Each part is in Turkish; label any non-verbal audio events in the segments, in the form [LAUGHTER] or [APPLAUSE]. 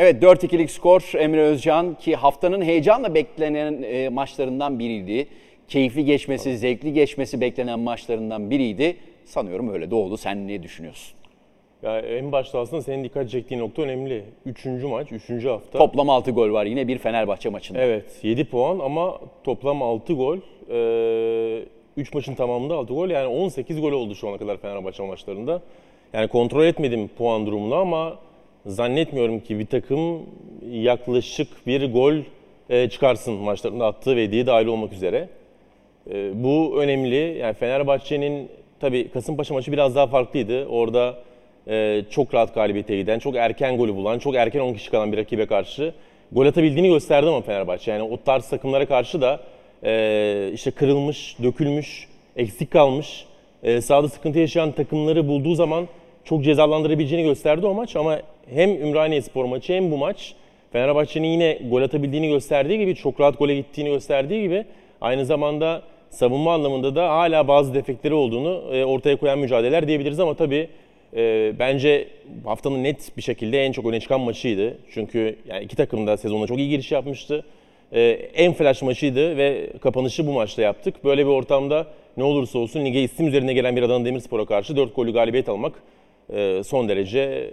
Evet 4-2'lik skor Emre Özcan ki haftanın heyecanla beklenen e, maçlarından biriydi. Keyifli geçmesi, zevkli geçmesi beklenen maçlarından biriydi. Sanıyorum öyle de oldu. Sen ne düşünüyorsun? Ya en başta aslında senin dikkat çektiğin nokta önemli. Üçüncü maç, üçüncü hafta. Toplam 6 gol var yine bir Fenerbahçe maçında. Evet 7 puan ama toplam 6 gol. 3 maçın tamamında 6 gol. Yani 18 gol oldu şu ana kadar Fenerbahçe maçlarında. Yani kontrol etmedim puan durumunu ama zannetmiyorum ki bir takım yaklaşık bir gol e, çıkarsın maçlarında attığı ve yediği dahil olmak üzere. E, bu önemli. Yani Fenerbahçe'nin tabii Kasımpaşa maçı biraz daha farklıydı. Orada e, çok rahat galibiyete giden, çok erken golü bulan, çok erken 10 kişi kalan bir rakibe karşı gol atabildiğini gösterdi ama Fenerbahçe. Yani o tarz takımlara karşı da işte kırılmış, dökülmüş, eksik kalmış, sahada sıkıntı yaşayan takımları bulduğu zaman çok cezalandırabileceğini gösterdi o maç ama hem Ümraniye Spor maçı hem bu maç Fenerbahçe'nin yine gol atabildiğini gösterdiği gibi, çok rahat gole gittiğini gösterdiği gibi aynı zamanda savunma anlamında da hala bazı defekleri olduğunu e, ortaya koyan mücadeleler diyebiliriz ama tabii e, bence haftanın net bir şekilde en çok öne çıkan maçıydı. Çünkü yani iki takım da sezonda çok iyi giriş yapmıştı. E, en flash maçıydı ve kapanışı bu maçta yaptık. Böyle bir ortamda ne olursa olsun lige isim üzerine gelen bir Adana Demirspor'a karşı 4 golü galibiyet almak son derece e,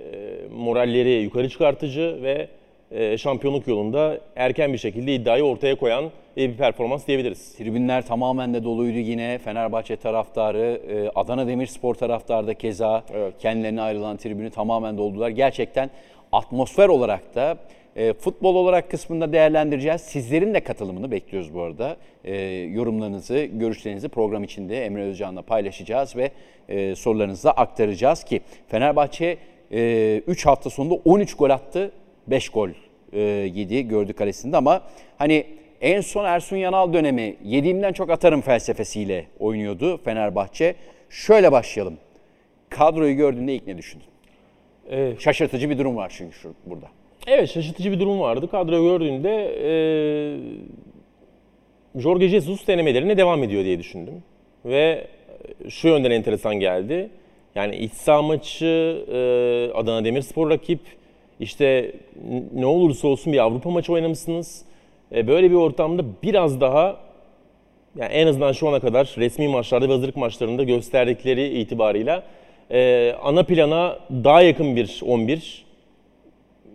moralleri yukarı çıkartıcı ve e, şampiyonluk yolunda erken bir şekilde iddiayı ortaya koyan bir performans diyebiliriz. Tribünler tamamen de doluydu yine. Fenerbahçe taraftarı, Adana Demirspor taraftarı da keza evet. kendilerine ayrılan tribünü tamamen doldular. Gerçekten atmosfer olarak da e, futbol olarak kısmında değerlendireceğiz. Sizlerin de katılımını bekliyoruz bu arada. E, yorumlarınızı, görüşlerinizi program içinde Emre Özcan'la paylaşacağız ve e, sorularınızı da aktaracağız ki Fenerbahçe 3 e, hafta sonunda 13 gol attı, 5 gol e, yedi gördü kalesinde ama hani en son Ersun Yanal dönemi yediğimden çok atarım felsefesiyle oynuyordu Fenerbahçe. Şöyle başlayalım. Kadroyu gördüğünde ilk ne düşündün? Ee, Şaşırtıcı bir durum var çünkü şu, burada. Evet şaşırtıcı bir durum vardı. Kadro gördüğünde e, Jorge Jesus denemelerine devam ediyor diye düşündüm. Ve şu yönden enteresan geldi. Yani iç saha maçı, e, Adana Demirspor rakip, işte ne olursa olsun bir Avrupa maçı oynamışsınız. E, böyle bir ortamda biraz daha yani en azından şu ana kadar resmi maçlarda ve hazırlık maçlarında gösterdikleri itibarıyla e, ana plana daha yakın bir 11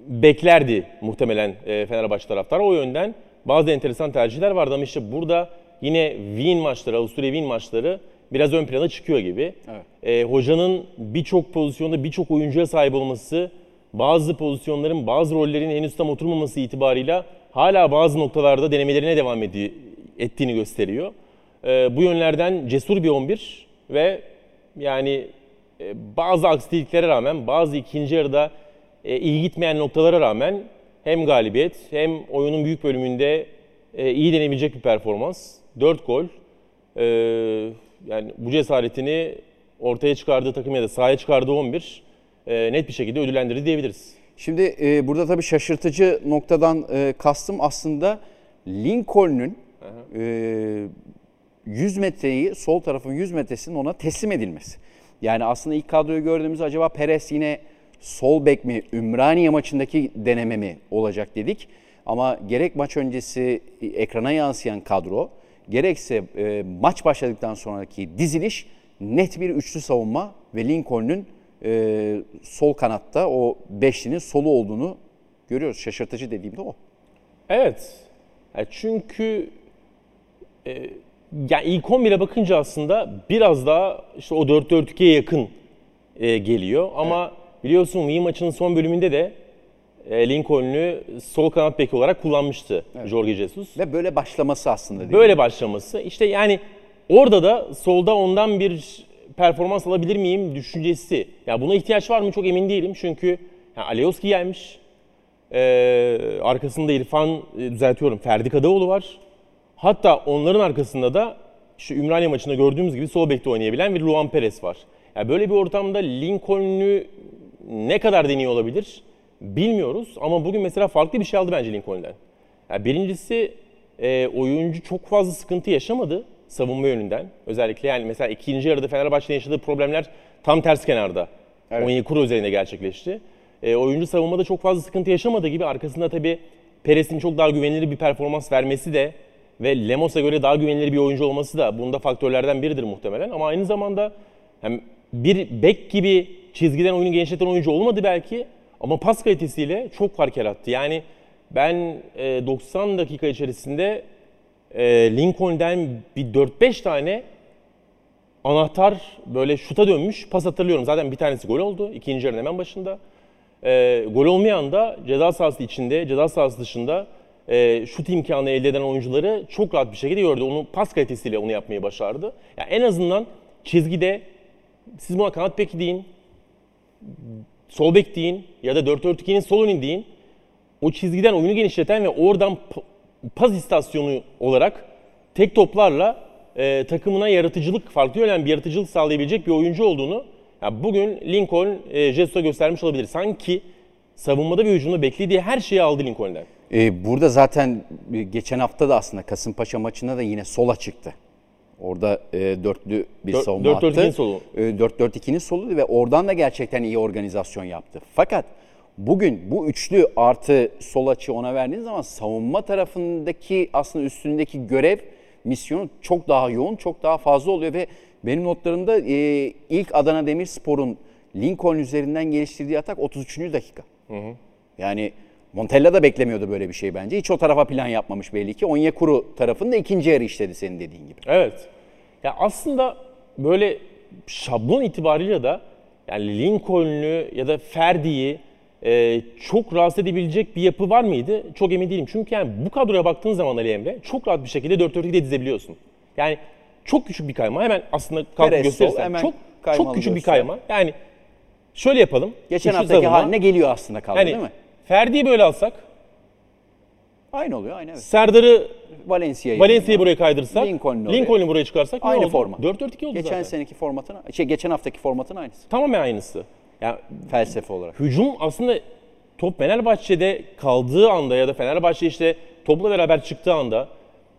beklerdi muhtemelen e, Fenerbahçe taraftarı. O yönden bazı enteresan tercihler vardı ama işte burada yine Wien maçları, Avusturya Wien maçları biraz ön plana çıkıyor gibi. Evet. E, hocanın birçok pozisyonda birçok oyuncuya sahip olması, bazı pozisyonların, bazı rollerin henüz tam oturmaması itibarıyla hala bazı noktalarda denemelerine devam edi, ettiğini gösteriyor. E, bu yönlerden cesur bir 11 ve yani e, bazı aksiliklere rağmen bazı ikinci yarıda e, iyi gitmeyen noktalara rağmen hem galibiyet hem oyunun büyük bölümünde e, iyi denebilecek bir performans. 4 gol. E, yani bu cesaretini ortaya çıkardığı takım ya da sahaya çıkardığı 11 e, net bir şekilde ödüllendirdi diyebiliriz. Şimdi e, burada tabii şaşırtıcı noktadan e, kastım aslında Lincoln'un e, 100 metreyi sol tarafın 100 metresinin ona teslim edilmesi. Yani aslında ilk kadroyu gördüğümüzde acaba Perez yine sol bek mi, Ümraniye maçındaki deneme mi olacak dedik. Ama gerek maç öncesi ekrana yansıyan kadro, gerekse e, maç başladıktan sonraki diziliş net bir üçlü savunma ve Lincoln'un e, sol kanatta o beşlinin solu olduğunu görüyoruz. Şaşırtıcı dediğim de o. Evet. Yani çünkü e, yani ilk 11'e bakınca aslında biraz daha işte o 4-4-2'ye yakın e, geliyor. Ama evet Biliyorsun Wii maçının son bölümünde de e, Lincoln'ü sol kanat beki olarak kullanmıştı evet. Jorge Jesus. Ve böyle başlaması aslında değil Böyle mi? başlaması. İşte yani orada da solda ondan bir performans alabilir miyim düşüncesi. Ya buna ihtiyaç var mı çok emin değilim. Çünkü yani Alioski gelmiş. Ee, arkasında İrfan e, düzeltiyorum Ferdi Kadıoğlu var. Hatta onların arkasında da şu Ümraniye maçında gördüğümüz gibi sol bekte oynayabilen bir Luan Perez var. Yani böyle bir ortamda Lincoln'ü ne kadar deniyor olabilir bilmiyoruz. Ama bugün mesela farklı bir şey aldı bence Lincoln'den. Yani birincisi e, oyuncu çok fazla sıkıntı yaşamadı savunma yönünden. Özellikle yani mesela ikinci yarıda Fenerbahçe'nin yaşadığı problemler tam ters kenarda. Evet. Onyekuru üzerinde gerçekleşti. e, oyuncu savunmada çok fazla sıkıntı yaşamadığı gibi arkasında tabii Perez'in çok daha güvenilir bir performans vermesi de ve Lemos'a göre daha güvenilir bir oyuncu olması da bunda faktörlerden biridir muhtemelen. Ama aynı zamanda hem bir bek gibi çizgiden oyunu genişleten oyuncu olmadı belki ama pas kalitesiyle çok fark yarattı. Yani ben e, 90 dakika içerisinde e, Lincoln'den bir 4-5 tane anahtar böyle şuta dönmüş pas hatırlıyorum. Zaten bir tanesi gol oldu ikinci yarının hemen başında. E, gol olmayan da ceza sahası içinde, ceza sahası dışında e, şut imkanı elde eden oyuncuları çok rahat bir şekilde gördü. Onu pas kalitesiyle onu yapmayı başardı. Yani en azından çizgide siz buna kanat beki deyin, sol bek deyin ya da 4-4-2'nin sol önü deyin. O çizgiden oyunu genişleten ve oradan pas istasyonu olarak tek toplarla e, takımına yaratıcılık, farklı yönden bir yaratıcılık sağlayabilecek bir oyuncu olduğunu ya bugün Lincoln e, Jesus'a göstermiş olabilir. Sanki savunmada ve hücumda beklediği her şeyi aldı Lincoln'den. Ee, burada zaten e, geçen hafta da aslında Kasımpaşa maçında da yine sola çıktı. Orada e, dörtlü bir Dört- savunma 4-4-2'nin attı. solu. E, 4-4-2'nin soluydu ve oradan da gerçekten iyi organizasyon yaptı. Fakat bugün bu üçlü artı sol açı ona verdiğiniz zaman savunma tarafındaki aslında üstündeki görev misyonu çok daha yoğun, çok daha fazla oluyor ve benim notlarımda e, ilk Adana Demirspor'un Lincoln üzerinden geliştirdiği atak 33. dakika. Yani Montella da beklemiyordu böyle bir şey bence. Hiç o tarafa plan yapmamış belli ki. Onyekuru tarafında ikinci yarı işledi senin dediğin gibi. Evet. Ya aslında böyle şablon itibariyle de yani Lincoln'ü ya da Ferdi'yi e, çok rahatsız edebilecek bir yapı var mıydı? Çok emin değilim. Çünkü yani bu kadroya baktığın zaman Ali Emre çok rahat bir şekilde 4-4-2'de dizebiliyorsun. Yani çok küçük bir kayma. Hemen aslında kalkıp gösterirsen. çok, çok küçük bir kayma. Yani şöyle yapalım. Geçen haftaki savunma. haline geliyor aslında kaldı Yani değil mi? Ferdi'yi böyle alsak, Aynı oluyor aynı evet. Serdar'ı Valencia'yı. Valencia'yı buraya kaydırsak, Lincoln'u Lincoln'u, oraya. buraya çıkarsak ne Aynı oldu? forma. 4-4-2 oldu Geçen zaten. seneki formatın, şey geçen haftaki formatın aynısı. Tamamen aynısı. Yani Felsefe olarak. hücum aslında top Fenerbahçe'de kaldığı anda ya da Fenerbahçe işte topla beraber çıktığı anda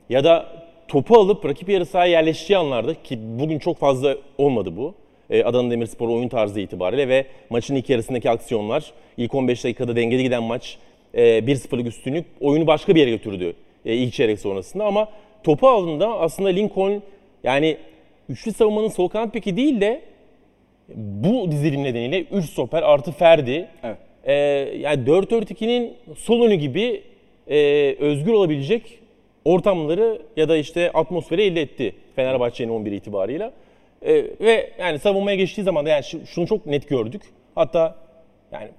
ya da topu alıp rakip yarı sahaya yerleştiği anlarda ki bugün çok fazla olmadı bu. Ee, Adana Demirspor oyun tarzı itibariyle ve maçın ilk yarısındaki aksiyonlar, ilk 15 dakikada dengeli giden maç, e, 1-0'lık üstünlük oyunu başka bir yere götürdü e, ilk çeyrek sonrasında ama topu aldığında aslında Lincoln yani üçlü savunmanın sol kanat peki değil de bu dizilim nedeniyle 3 stoper artı Ferdi. Evet. Yani 4-4-2'nin sol önü gibi e, özgür olabilecek ortamları ya da işte atmosferi elde etti Fenerbahçe'nin 11 itibarıyla. Ee, ve yani savunmaya geçtiği zaman da yani şu- şunu çok net gördük. Hatta yani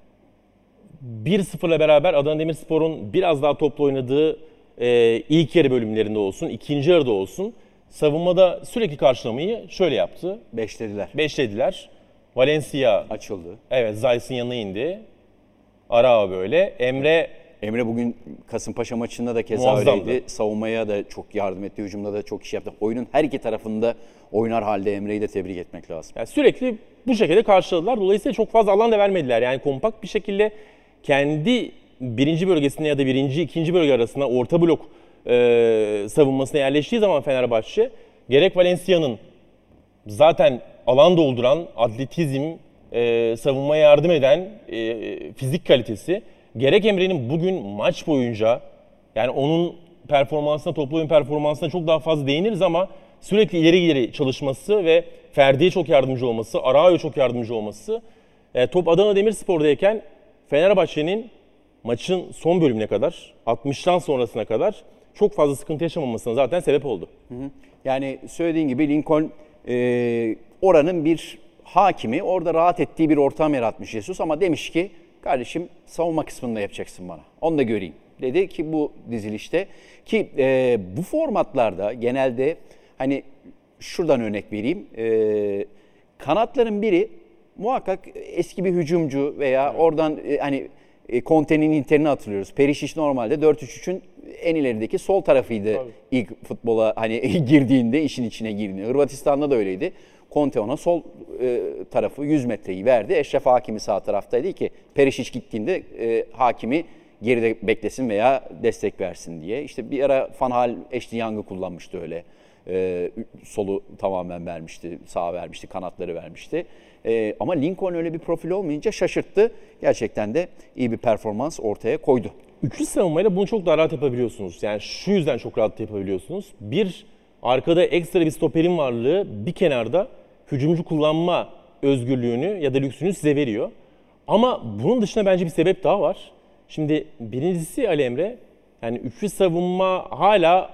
1-0'la beraber Adana Demirspor'un biraz daha toplu oynadığı e, ilk yarı bölümlerinde olsun, ikinci yarıda olsun savunmada sürekli karşılamayı şöyle yaptı. Beşlediler. Beşlediler. Valencia, Açıldı. evet Zayt'ın yanına indi. Ara böyle. Emre Emre bugün Kasımpaşa maçında da keza Muazzamdı. öyleydi. Savunmaya da çok yardım etti. Hücumda da çok iş yaptı. Oyunun her iki tarafında oynar halde Emre'yi de tebrik etmek lazım. yani sürekli bu şekilde karşıladılar. Dolayısıyla çok fazla alan da vermediler. Yani kompakt bir şekilde kendi birinci bölgesinde ya da birinci, ikinci bölge arasında orta blok e, savunmasına yerleştiği zaman Fenerbahçe gerek Valencia'nın zaten alan dolduran, atletizm, e, savunmaya yardım eden e, fizik kalitesi gerek Emre'nin bugün maç boyunca yani onun performansına, toplu oyun performansına çok daha fazla değiniriz ama sürekli ileri ileri çalışması ve Ferdi'ye çok yardımcı olması, Arao'ya çok yardımcı olması e, top Adana Demirspor'dayken Fenerbahçe'nin maçın son bölümüne kadar, 60'tan sonrasına kadar çok fazla sıkıntı yaşamamasına zaten sebep oldu. Yani söylediğin gibi Lincoln e, oranın bir hakimi. Orada rahat ettiği bir ortam yaratmış Jesus ama demiş ki kardeşim savunma kısmında yapacaksın bana. Onu da göreyim dedi ki bu dizilişte ki e, bu formatlarda genelde hani şuradan örnek vereyim. E, kanatların biri muhakkak eski bir hücumcu veya oradan e, hani e, Conte'nin Inter'ini hatırlıyoruz. Perisic normalde 4-3-3'ün en ilerideki sol tarafıydı Tabii. ilk futbola hani [LAUGHS] girdiğinde işin içine girdiğinde. Hırvatistan'da da öyleydi. Conte ona sol e, tarafı 100 metreyi verdi. Eşref Hakimi sağ taraftaydı ki Perisic gittiğinde e, Hakimi geride beklesin veya destek versin diye. İşte bir ara Van Hal, Ashley Young'ı kullanmıştı öyle. e, solu tamamen vermişti, sağ vermişti, kanatları vermişti. E, ama Lincoln öyle bir profil olmayınca şaşırttı. Gerçekten de iyi bir performans ortaya koydu. Üçlü savunmayla bunu çok daha rahat yapabiliyorsunuz. Yani şu yüzden çok rahat yapabiliyorsunuz. Bir, arkada ekstra bir stoperin varlığı bir kenarda hücumcu kullanma özgürlüğünü ya da lüksünü size veriyor. Ama bunun dışında bence bir sebep daha var. Şimdi birincisi Ali Emre, yani üçlü savunma hala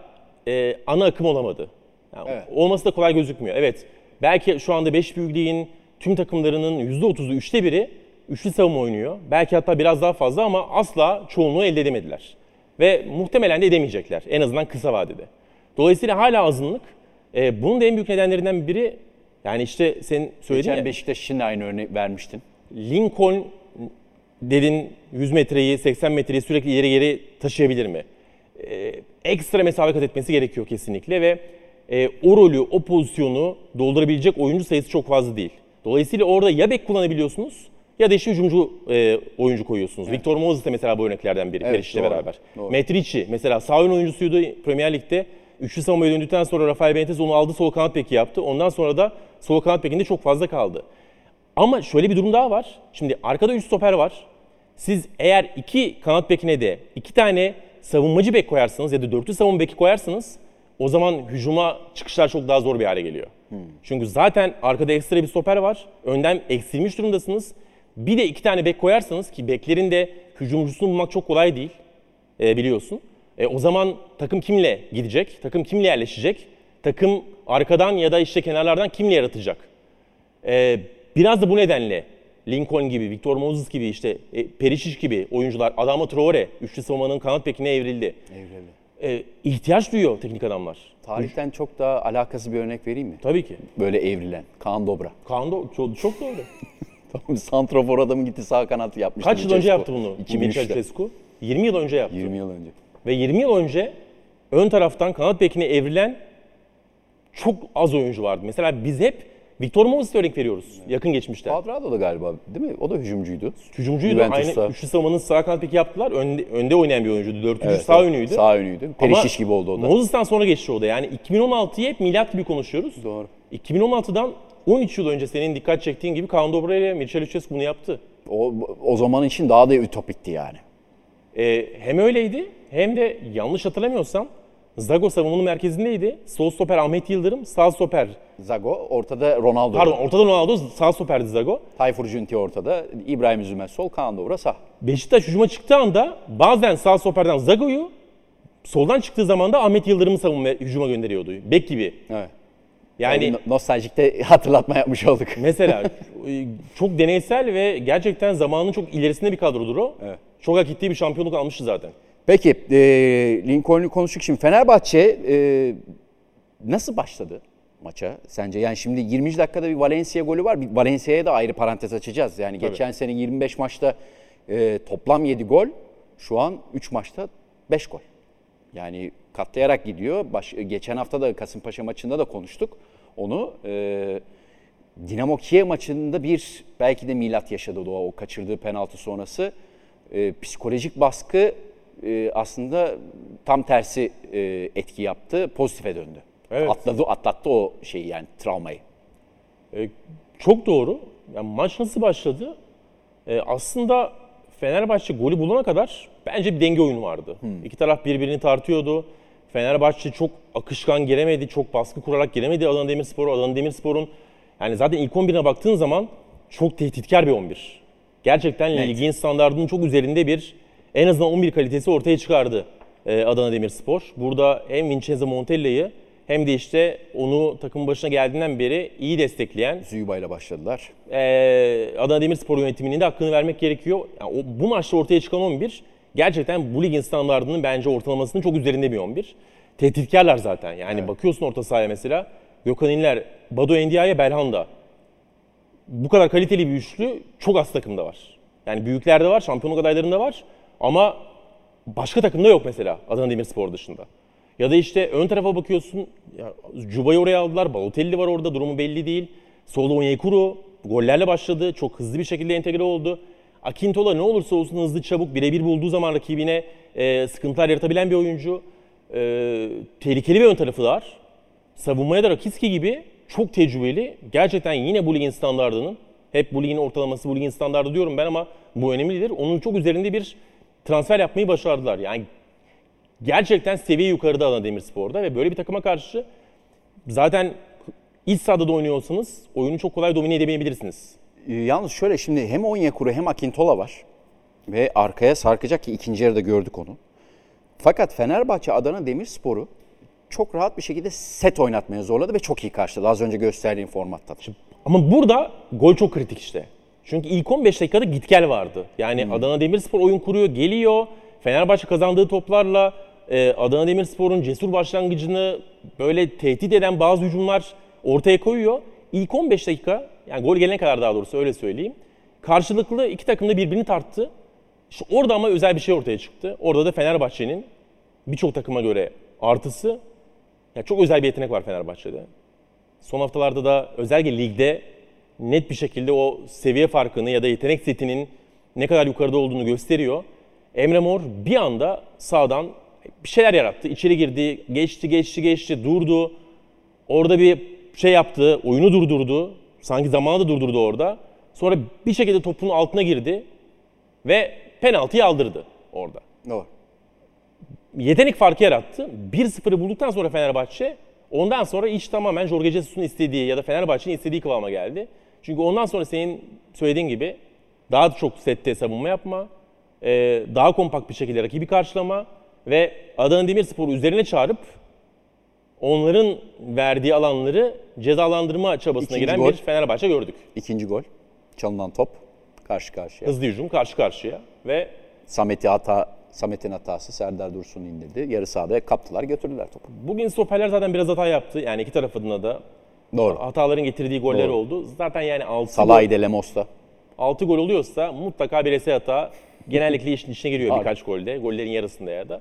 e, ana akım olamadı. Yani Evet. Olması da kolay gözükmüyor. Evet, belki şu anda 5 büyük ligin tüm takımlarının %30'u, üçte biri üçlü savunma oynuyor. Belki hatta biraz daha fazla ama asla çoğunluğu elde edemediler. Ve muhtemelen de edemeyecekler en azından kısa vadede. Dolayısıyla hala azınlık. E, bunun da en büyük nedenlerinden biri yani işte senin söylediğin Geçen ya, Beşiktaş için de aynı örnek vermiştin. Lincoln dedin 100 metreyi 80 metreyi sürekli ileri geri taşıyabilir mi? Ee, ekstra mesafe kat etmesi gerekiyor kesinlikle ve e, o rolü, o pozisyonu doldurabilecek oyuncu sayısı çok fazla değil. Dolayısıyla orada ya bek kullanabiliyorsunuz ya da işte hücumcu e, oyuncu koyuyorsunuz. Victor Moses de mesela bu örneklerden biri Evet, Periş'le beraber. doğru. Metrici mesela sağ ön oyuncusuydu Premier Lig'de. Üçlü savunmaya döndükten sonra Rafael Benitez onu aldı sol kanat beki yaptı. Ondan sonra da sol kanat bekinde çok fazla kaldı. Ama şöyle bir durum daha var. Şimdi arkada 3 stoper var. Siz eğer iki kanat bekine de iki tane savunmacı bek koyarsanız ya da dörtlü savunma beki koyarsanız o zaman hücuma çıkışlar çok daha zor bir hale geliyor. Çünkü zaten arkada ekstra bir stoper var. Önden eksilmiş durumdasınız. Bir de iki tane bek koyarsanız ki beklerin de hücumcusunu bulmak çok kolay değil e, biliyorsun. E, o zaman takım kimle gidecek? Takım kimle yerleşecek? Takım arkadan ya da işte kenarlardan kimle yaratacak? Ee, biraz da bu nedenle Lincoln gibi, Victor Moses gibi işte e, Perisic gibi oyuncular, Adama Traore, üçlü savunmanın kanat bekine evrildi. Evrildi. Ee, ihtiyaç duyuyor teknik adamlar. Tarihten çok daha alakası bir örnek vereyim mi? Tabii ki. Böyle evrilen. Kaan Dobra. Kaan do- çok, çok doğru. [LAUGHS] Tamam, Santrofor adamı gitti sağ kanat yapmıştı. Kaç yıl önce yaptı bunu 2003'te. Michel Cescu? 20 yıl önce yaptı. 20 yıl önce. Ve 20 yıl önce ön taraftan kanat bekine evrilen çok az oyuncu vardı. Mesela biz hep Victor Moses'e örnek veriyoruz yakın geçmişte. Cuadrado da galiba değil mi? O da hücumcuydu. Hücumcuydu. Juventus'ta. Aynı üçlü savunmanın sağ kanat beki yaptılar. Önde, önde oynayan bir oyuncuydu. 4 Evet, sağ evet. önüydü. Sağ önüydü. Ama Perişic gibi oldu o da. Moses'tan sonra geçti o da. Yani 2016'yı hep milat gibi konuşuyoruz. Doğru. 2016'dan 13 yıl önce senin dikkat çektiğin gibi Kaan Dobra ile Mircea Lucescu bunu yaptı. O, o zaman için daha da ütopikti yani. Ee, hem öyleydi hem de yanlış hatırlamıyorsam Zago savunmanın merkezindeydi. Sol stoper Ahmet Yıldırım, sağ stoper Zago ortada Ronaldo. pardon ortada Ronaldo, sağ stoperdi Zago. Tayfur Cünti ortada. İbrahim Üzümer sol, Kaan Dobra sağ. Beşiktaş hücuma çıktığı anda bazen sağ stoperden Zago'yu soldan çıktığı zaman da Ahmet Yıldırım'ı savunma hücuma gönderiyordu. Bek gibi. Evet. Yani Yani nostaljikte [LAUGHS] hatırlatma yapmış olduk. [LAUGHS] Mesela e, çok deneysel ve gerçekten zamanın çok ilerisinde bir kadrodur o. Evet. Çok hak ettiği bir şampiyonluk almıştı zaten. Peki e, Lincoln'u konuştuk şimdi. Fenerbahçe e, nasıl başladı maça sence? Yani şimdi 20. dakikada bir Valencia golü var. Bir Valencia'ya da ayrı parantez açacağız. Yani geçen sene 25 maçta e, toplam 7 gol. Şu an 3 maçta 5 gol. Yani katlayarak gidiyor. Baş, geçen hafta da Kasımpaşa maçında da konuştuk onu. E, Dinamo Kiev maçında bir belki de milat yaşadı Doğa o kaçırdığı penaltı sonrası. E, psikolojik baskı e, aslında tam tersi e, etki yaptı. Pozitife döndü. Evet. Atladı, atlattı o şeyi yani travmayı. E, çok doğru. Yani maç nasıl başladı? E, aslında Fenerbahçe golü bulana kadar bence bir denge oyunu vardı. İki taraf birbirini tartıyordu. Fenerbahçe çok akışkan giremedi, çok baskı kurarak giremedi Adana Demirspor'u. Adana Demirspor'un yani zaten ilk 11'ine baktığın zaman çok tehditkar bir 11. Gerçekten Evet. ligin standartının çok üzerinde bir en azından 11 kalitesi ortaya çıkardı e, Adana Demirspor. Burada hem Vincenzo Montella'yı hem de işte onu takım başına geldiğinden beri iyi destekleyen Züyba ile başladılar. ee, Adana Demirspor yönetiminin de hakkını vermek gerekiyor. Yani o, bu maçta ortaya çıkan 11 gerçekten bu ligin standartının bence ortalamasının çok üzerinde bir 11. Tehditkarlar zaten. Yani bakıyorsun orta sahaya mesela Gökhan İnler, Bado Endia'ya Belhanda. Bu kadar kaliteli bir üçlü çok az takımda var. Yani büyüklerde var, şampiyonluk adaylarında var ama başka takımda yok mesela Adana Demirspor dışında. Ya da işte ön tarafa bakıyorsun. Ya, Cuba'yı oraya aldılar. Balotelli var orada. Durumu belli değil. Solda Onyekuru gollerle başladı. Çok hızlı bir şekilde entegre oldu. Akintola ne olursa olsun hızlı çabuk birebir bulduğu zaman rakibine e, sıkıntılar yaratabilen bir oyuncu. E, tehlikeli bir ön tarafı var. savunmaya da Rakitski gibi çok tecrübeli. Gerçekten yine bu ligin standartının, hep bu ligin ortalaması, bu ligin standartı diyorum ben ama bu önemlidir. Onun çok üzerinde bir transfer yapmayı başardılar. Yani gerçekten seviye yukarıda Adana Demirspor'da ve böyle bir takıma karşı zaten iç sahada da oynuyorsanız oyunu çok kolay domine edemeyebilirsiniz. Ee, Yalnız şöyle şimdi hem Onyekuru hem Akintola var. Ve arkaya sarkacak ki ikinci yarıda gördük onu. Fakat Fenerbahçe Adana Demirspor'u çok rahat bir şekilde set oynatmaya zorladı ve çok iyi karşıladı. Az önce gösterdiğim formatta. Ama burada gol çok kritik işte. Çünkü ilk 15 dakikada git gel vardı. Yani Adana Demirspor oyun kuruyor, geliyor. Fenerbahçe kazandığı toplarla e, Adana Demirspor'un cesur başlangıcını böyle tehdit eden bazı hücumlar ortaya koyuyor. İlk 15 dakika, yani gol gelene kadar daha doğrusu öyle söyleyeyim. Karşılıklı iki takım da birbirini tarttı. İşte orada ama özel bir şey ortaya çıktı. Orada da Fenerbahçe'nin birçok takıma göre artısı, ya çok özel bir yetenek var Fenerbahçe'de. Son haftalarda da özellikle ligde net bir şekilde o seviye farkını ya da yetenek setinin ne kadar yukarıda olduğunu gösteriyor. Emre Mor bir anda sağdan bir şeyler yarattı. İçeri girdi, geçti, geçti, geçti, durdu. Orada bir şey yaptı, oyunu durdurdu. Sanki zamanı da durdurdu orada. Sonra bir şekilde topun altına girdi ve penaltıyı aldırdı orada Doğru. yetenek farkı yarattı. 1-0'ı bulduktan sonra Fenerbahçe ondan sonra iş tamamen Jorge Jesus'un istediği ya da Fenerbahçe'nin istediği kıvama geldi. Çünkü ondan sonra senin söylediğin gibi daha çok sette savunma yapma, e, daha kompakt bir şekilde rakibi karşılama ve Adana Demirspor üzerine çağırıp onların verdiği alanları cezalandırma çabasına İkinci giren gol. bir Fenerbahçe gördük. İkinci gol. Çalınan top. Karşı karşıya. Hızlı hücum karşı karşıya ve Samet'i hata, Samet'in hatası Serdar Dursun'u indirdi. Yarı sahada kaptılar götürdüler topu. bugün stoperler zaten biraz hata yaptı. Yani iki taraf adına da Doğru. hataların getirdiği goller Doğru. oldu. Zaten yani 6 Salah'ı de Lemos'ta. 6 gol oluyorsa mutlaka bireysel hata genellikle işin içine giriyor Abi. birkaç golde. Gollerin yarısında ya da.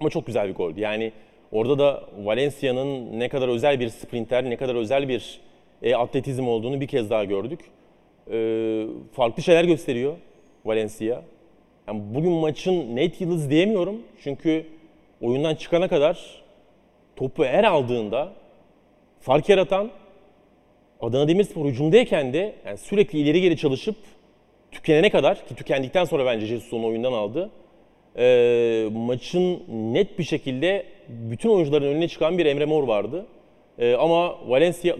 Ama çok güzel bir goldü. Yani orada da Valencia'nın ne kadar özel bir sprinter, ne kadar özel bir e, atletizm olduğunu bir kez daha gördük. E, farklı şeyler gösteriyor Valencia. Yani bugün maçın net yıldızı diyemiyorum. Çünkü oyundan çıkana kadar topu her aldığında fark yaratan Adana Demirspor hücumdayken de yani sürekli ileri geri çalışıp tükenene kadar ki tükendikten sonra bence Jesus onu oyundan aldı. Ee, maçın net bir şekilde bütün oyuncuların önüne çıkan bir Emre Mor vardı. Ee, ama Valencia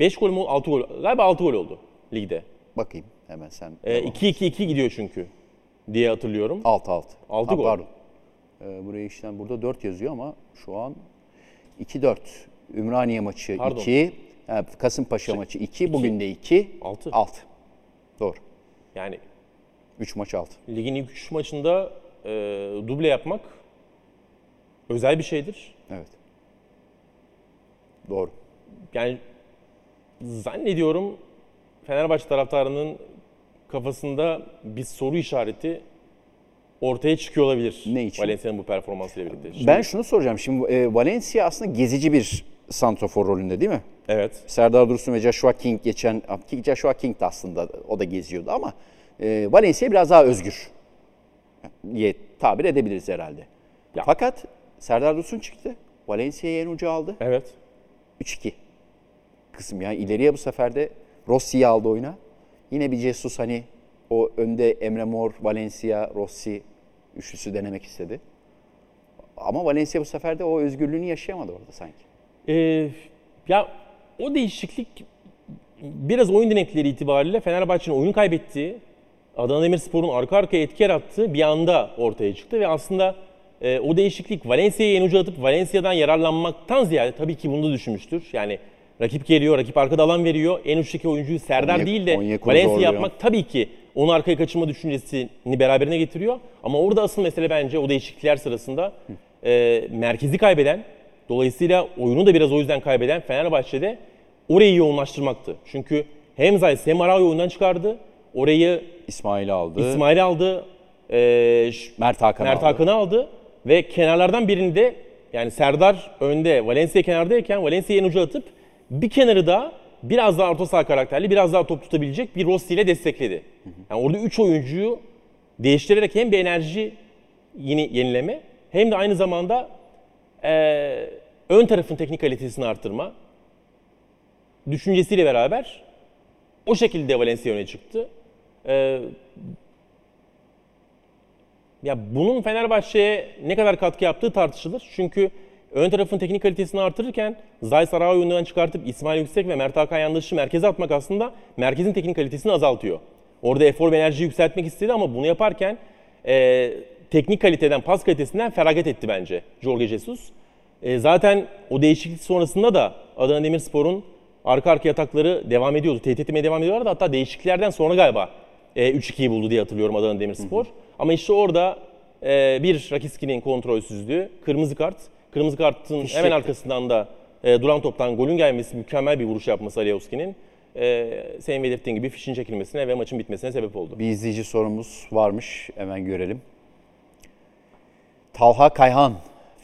5 gol mü 6 gol galiba 6 gol oldu ligde. Bakayım hemen sen. Ee, 2-2-2 gidiyor çünkü diye hatırlıyorum. 6-6. Altı Ha, gol. Pardon. Ee, buraya işlem burada 4 yazıyor ama şu an 2-4. Ümraniye maçı Pardon. 2. Kasımpaşa maçı 2. Bugün de 2. Altı. 6. Doğru. Yani 3 maç 6. ligin ilk 3 maçında e, duble yapmak özel bir şeydir. Evet. Doğru. yani zannediyorum Fenerbahçe taraftarının kafasında bir soru işareti ortaya çıkıyor olabilir. Ne için? Valencia'nın bu performansıyla birlikte. Şimdi- Ben şunu soracağım. Şimdi e, Valencia aslında gezici bir santrafor rolünde değil mi? Evet. Serdar Dursun ve Joshua King geçen Joshua King de aslında o da geziyordu ama e, Valencia biraz daha özgür diye tabir edebiliriz herhalde. Ya. Fakat Serdar Dursun çıktı. Valencia'yı en ucu aldı. Evet. 3-2 kısım yani ileriye bu sefer de Rossi'yi aldı oyuna. Yine bir Jesus hani o önde Emre Mor, Valencia, Rossi üçlüsü denemek istedi. Ama Valencia bu sefer de o özgürlüğünü yaşayamadı orada sanki. Ee, ya o değişiklik biraz oyun dinamikleri itibariyle Fenerbahçe'nin oyunu kaybettiği, Adana Demirspor'un arka arkaya etki yarattığı bir anda ortaya çıktı ve aslında e, o değişiklik Valencia'yı en uca atıp Valencia'dan yararlanmaktan ziyade tabii ki bunu da düşünmüştür. Yani rakip geliyor, rakip arkada alan veriyor. En uçtaki oyuncuyu Serdar Onyek- değil de Valencia zorluyor. yapmak tabii ki onu arkaya kaçırma düşüncesini beraberine getiriyor. Ama orada asıl mesele bence o değişiklikler sırasında e, merkezi kaybeden, dolayısıyla oyunu da biraz o yüzden kaybeden Fenerbahçe'de orayı yoğunlaştırmaktı. Çünkü hem Zayt hem Araujo oyundan çıkardı. Orayı İsmail aldı. İsmail aldı. e, Mert Hakan Mert aldı. Hakan'ı aldı. Ve kenarlardan birinde yani Serdar önde, Valencia kenardayken Valencia'yı en uca atıp bir kenarı da biraz daha orta saha karakterli, biraz daha top tutabilecek bir Rossi ile destekledi. Yani orada 3 oyuncuyu değiştirerek hem bir enerji yeni yenileme hem de aynı zamanda eee, ön tarafın teknik kalitesini arttırma düşüncesiyle beraber o şekilde Valencia öne çıktı. Ee, ya bunun Fenerbahçe'ye ne kadar katkı yaptığı tartışılır. Çünkü ön tarafın teknik kalitesini artırırken Zayt Saray'ı önden çıkartıp İsmail Yüksek ve Mert Hakan Yandaş'ı merkeze atmak aslında merkezin teknik kalitesini azaltıyor. Orada efor ve enerjiyi yükseltmek istedi ama bunu yaparken e, teknik kaliteden, pas kalitesinden feragat etti bence Jorge Jesus. E, zaten o değişiklik sonrasında da Adana Demirspor'un arka arkaya atakları devam ediyordu. Tehdit etmeye devam ediyorlardı. Hatta değişikliklerden sonra galiba e, 3-2'yi buldu diye hatırlıyorum Adana Demirspor. Ama işte orada e, bir Rakiski'nin kontrolsüzlüğü, kırmızı kart. Kırmızı kartın Fişekti. hemen arkasından da e, duran toptan golün gelmesi, mükemmel bir vuruş yapması Aliyevski'nin. E, senin belirttiğin gibi fişin çekilmesine ve maçın bitmesine sebep oldu. Bir izleyici sorumuz varmış. Hemen görelim. Talha Kayhan.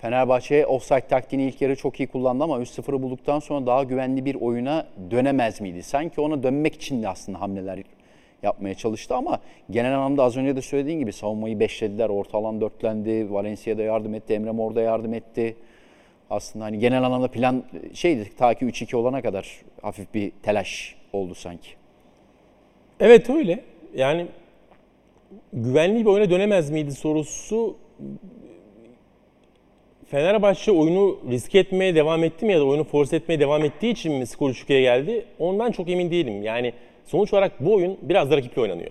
Fenerbahçe offside taktiğini ilk yarı çok iyi kullandı ama 3-0'ı bulduktan sonra daha güvenli bir oyuna dönemez miydi? Sanki ona dönmek için de aslında hamleler yapmaya çalıştı ama genel anlamda az önce de söylediğin gibi savunmayı beşlediler. Orta alan dörtlendi. Valencia'da yardım etti. Emre Mor da yardım etti. Aslında hani genel anlamda plan şeydi ta ki 3-2 olana kadar hafif bir telaş oldu sanki. Evet öyle. Yani güvenli bir oyuna dönemez miydi sorusu Fenerbahçe oyunu riske etmeye devam etti mi ya da oyunu force etmeye devam ettiği için mi skor 3-2'ye geldi? Ondan çok emin değilim. Yani sonuç olarak bu oyun biraz da rakiple oynanıyor.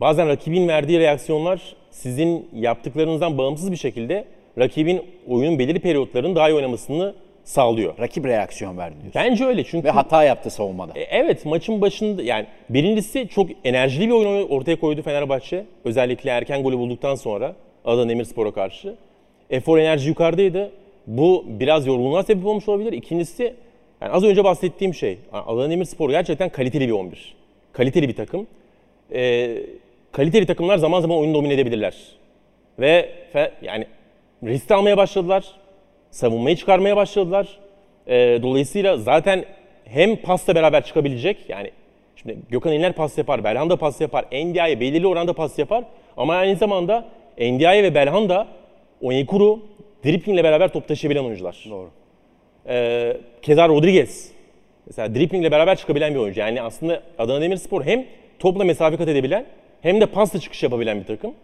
Bazen rakibin verdiği reaksiyonlar sizin yaptıklarınızdan bağımsız bir şekilde rakibin oyunun belirli periyotlarının daha iyi oynamasını sağlıyor. Rakip reaksiyon verdi diyorsun. Bence öyle çünkü Ve hata yaptı savunmada. e, Evet maçın başında yani birincisi çok enerjili bir oyun ortaya koydu Fenerbahçe. Özellikle erken golü bulduktan sonra Adana Demirspor'a karşı. Efor enerji yukarıdaydı. Bu biraz yorgunluğa sebep olmuş olabilir. İkincisi yani az önce bahsettiğim şey Adana Demirspor gerçekten kaliteli bir 11. Kaliteli bir takım. Ee, kaliteli takımlar zaman zaman oyunu domine edebilirler. Ve fe- yani risk almaya başladılar. Savunmayı çıkarmaya başladılar. Ee, dolayısıyla zaten hem pasla beraber çıkabilecek yani şimdi Gökhan İnler pas yapar, Belhanda pas yapar, Endia'ya belirli oranda pas yapar ama aynı zamanda Endia'ya ve Belhanda Onyekuru driplingle beraber top taşıyabilen oyuncular. Doğru. Ee, Keza Rodriguez mesela driplingle beraber çıkabilen bir oyuncu. Yani aslında Adana Demirspor hem topla mesafe kat edebilen hem de pasla çıkış yapabilen bir takım.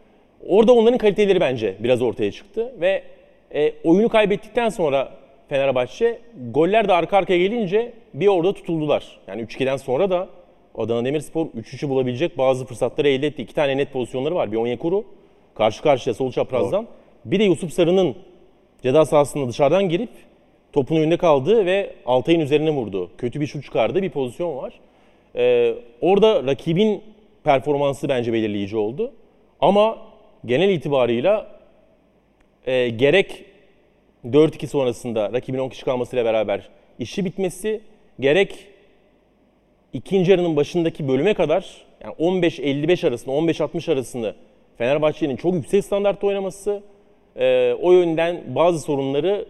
Orada onların kaliteleri bence biraz ortaya çıktı ve e, oyunu kaybettikten sonra Fenerbahçe goller de arka arkaya gelince bir orada tutuldular. Yani 3-2'den sonra da Adana Demirspor 3-3'ü bulabilecek bazı fırsatları elde etti. İki tane net pozisyonları var. Bir Onyekuru karşı karşıya sol çaprazdan. Bir de Yusuf Sarı'nın ceza sahasında dışarıdan girip topun önünde kaldığı ve Altay'ın üzerine vurdu. Kötü bir şut çıkardığı bir pozisyon var. Ee, orada rakibin performansı bence belirleyici oldu. Ama genel itibarıyla e, gerek 4-2 sonrasında rakibin 10 kişi kalmasıyla beraber işi bitmesi, gerek ikinci yarının başındaki bölüme kadar yani 15-55 arasında, 15-60 arasında Fenerbahçe'nin çok yüksek standartta oynaması e, o yönden bazı sorunları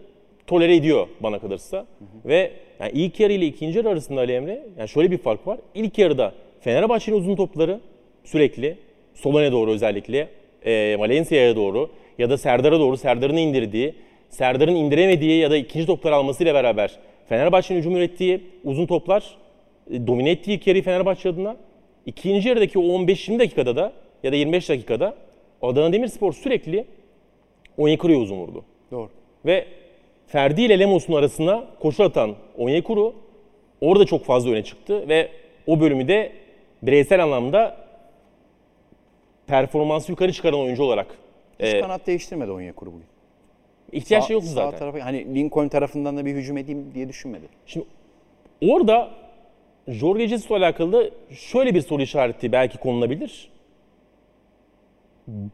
tolere ediyor bana kalırsa. Ve yani ilk yarı ile ikinci yarı arasında Ali Emre yani şöyle bir fark var. İlk yarıda Fenerbahçe'nin uzun topları sürekli Solon'a doğru özellikle e, Valencia'ya doğru ya da Serdar'a doğru Serdar'ın indirdiği, Serdar'ın indiremediği ya da ikinci topları almasıyla beraber Fenerbahçe'nin hücum ürettiği uzun toplar e, domine ettiği ilk yarıyı Fenerbahçe adına. İkinci yarıdaki o 15-20 dakikada da ya da 25 dakikada Adana Demirspor sürekli Onyekuru'ya uzun vurdu. Doğru. Ve Ferdi ile Lemos'un arasına koşu atan Onyekuru orada çok fazla öne çıktı ve o bölümü de bireysel anlamda performansı yukarı çıkaran oyuncu olarak Hiç e, kanat değiştirmedi Onyekuru bugün. ihtiyaç Sağ- yoktu sağ zaten. Tarafa, hani Lincoln tarafından da bir hücum edeyim diye düşünmedi. Şimdi orada Jorge Jesus'la alakalı şöyle bir soru işareti belki konulabilir.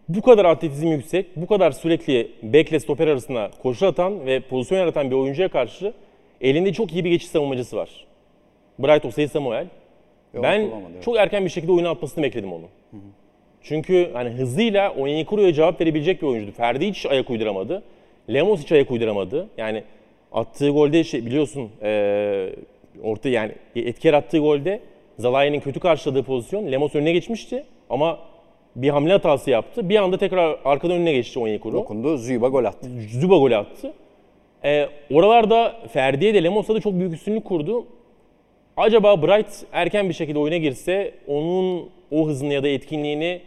Bu kadar atletizm yüksek, bu kadar sürekli bekle stoper arasında koşu atan ve pozisyon yaratan bir oyuncuya karşı elinde çok iyi bir geçiş savunmacısı var. Bright Osei Samuel. Onu Ben evet. çok erken bir şekilde oyuna atmasını bekledim onu. Çünkü hani hızıyla Onyekuru'ya cevap verebilecek bir oyuncuydu. Ferdi hiç ayak uyduramadı. Lemos hiç ayak uyduramadı. Yani attığı golde şey biliyorsun eee orta yani etki yarattığı golde Zalai'nin kötü karşıladığı pozisyon Lemos önüne geçmişti ama bir hamle hatası yaptı. Bir anda tekrar arkadan önüne geçti Onyekuru. Dokundu, Züba gol attı. Zuba golü attı. Ee, oralarda Ferdi'ye de Lemos'a da çok büyük üstünlük kurdu. Acaba Bright erken bir şekilde oyuna girse onun o hızını ya da etkinliğini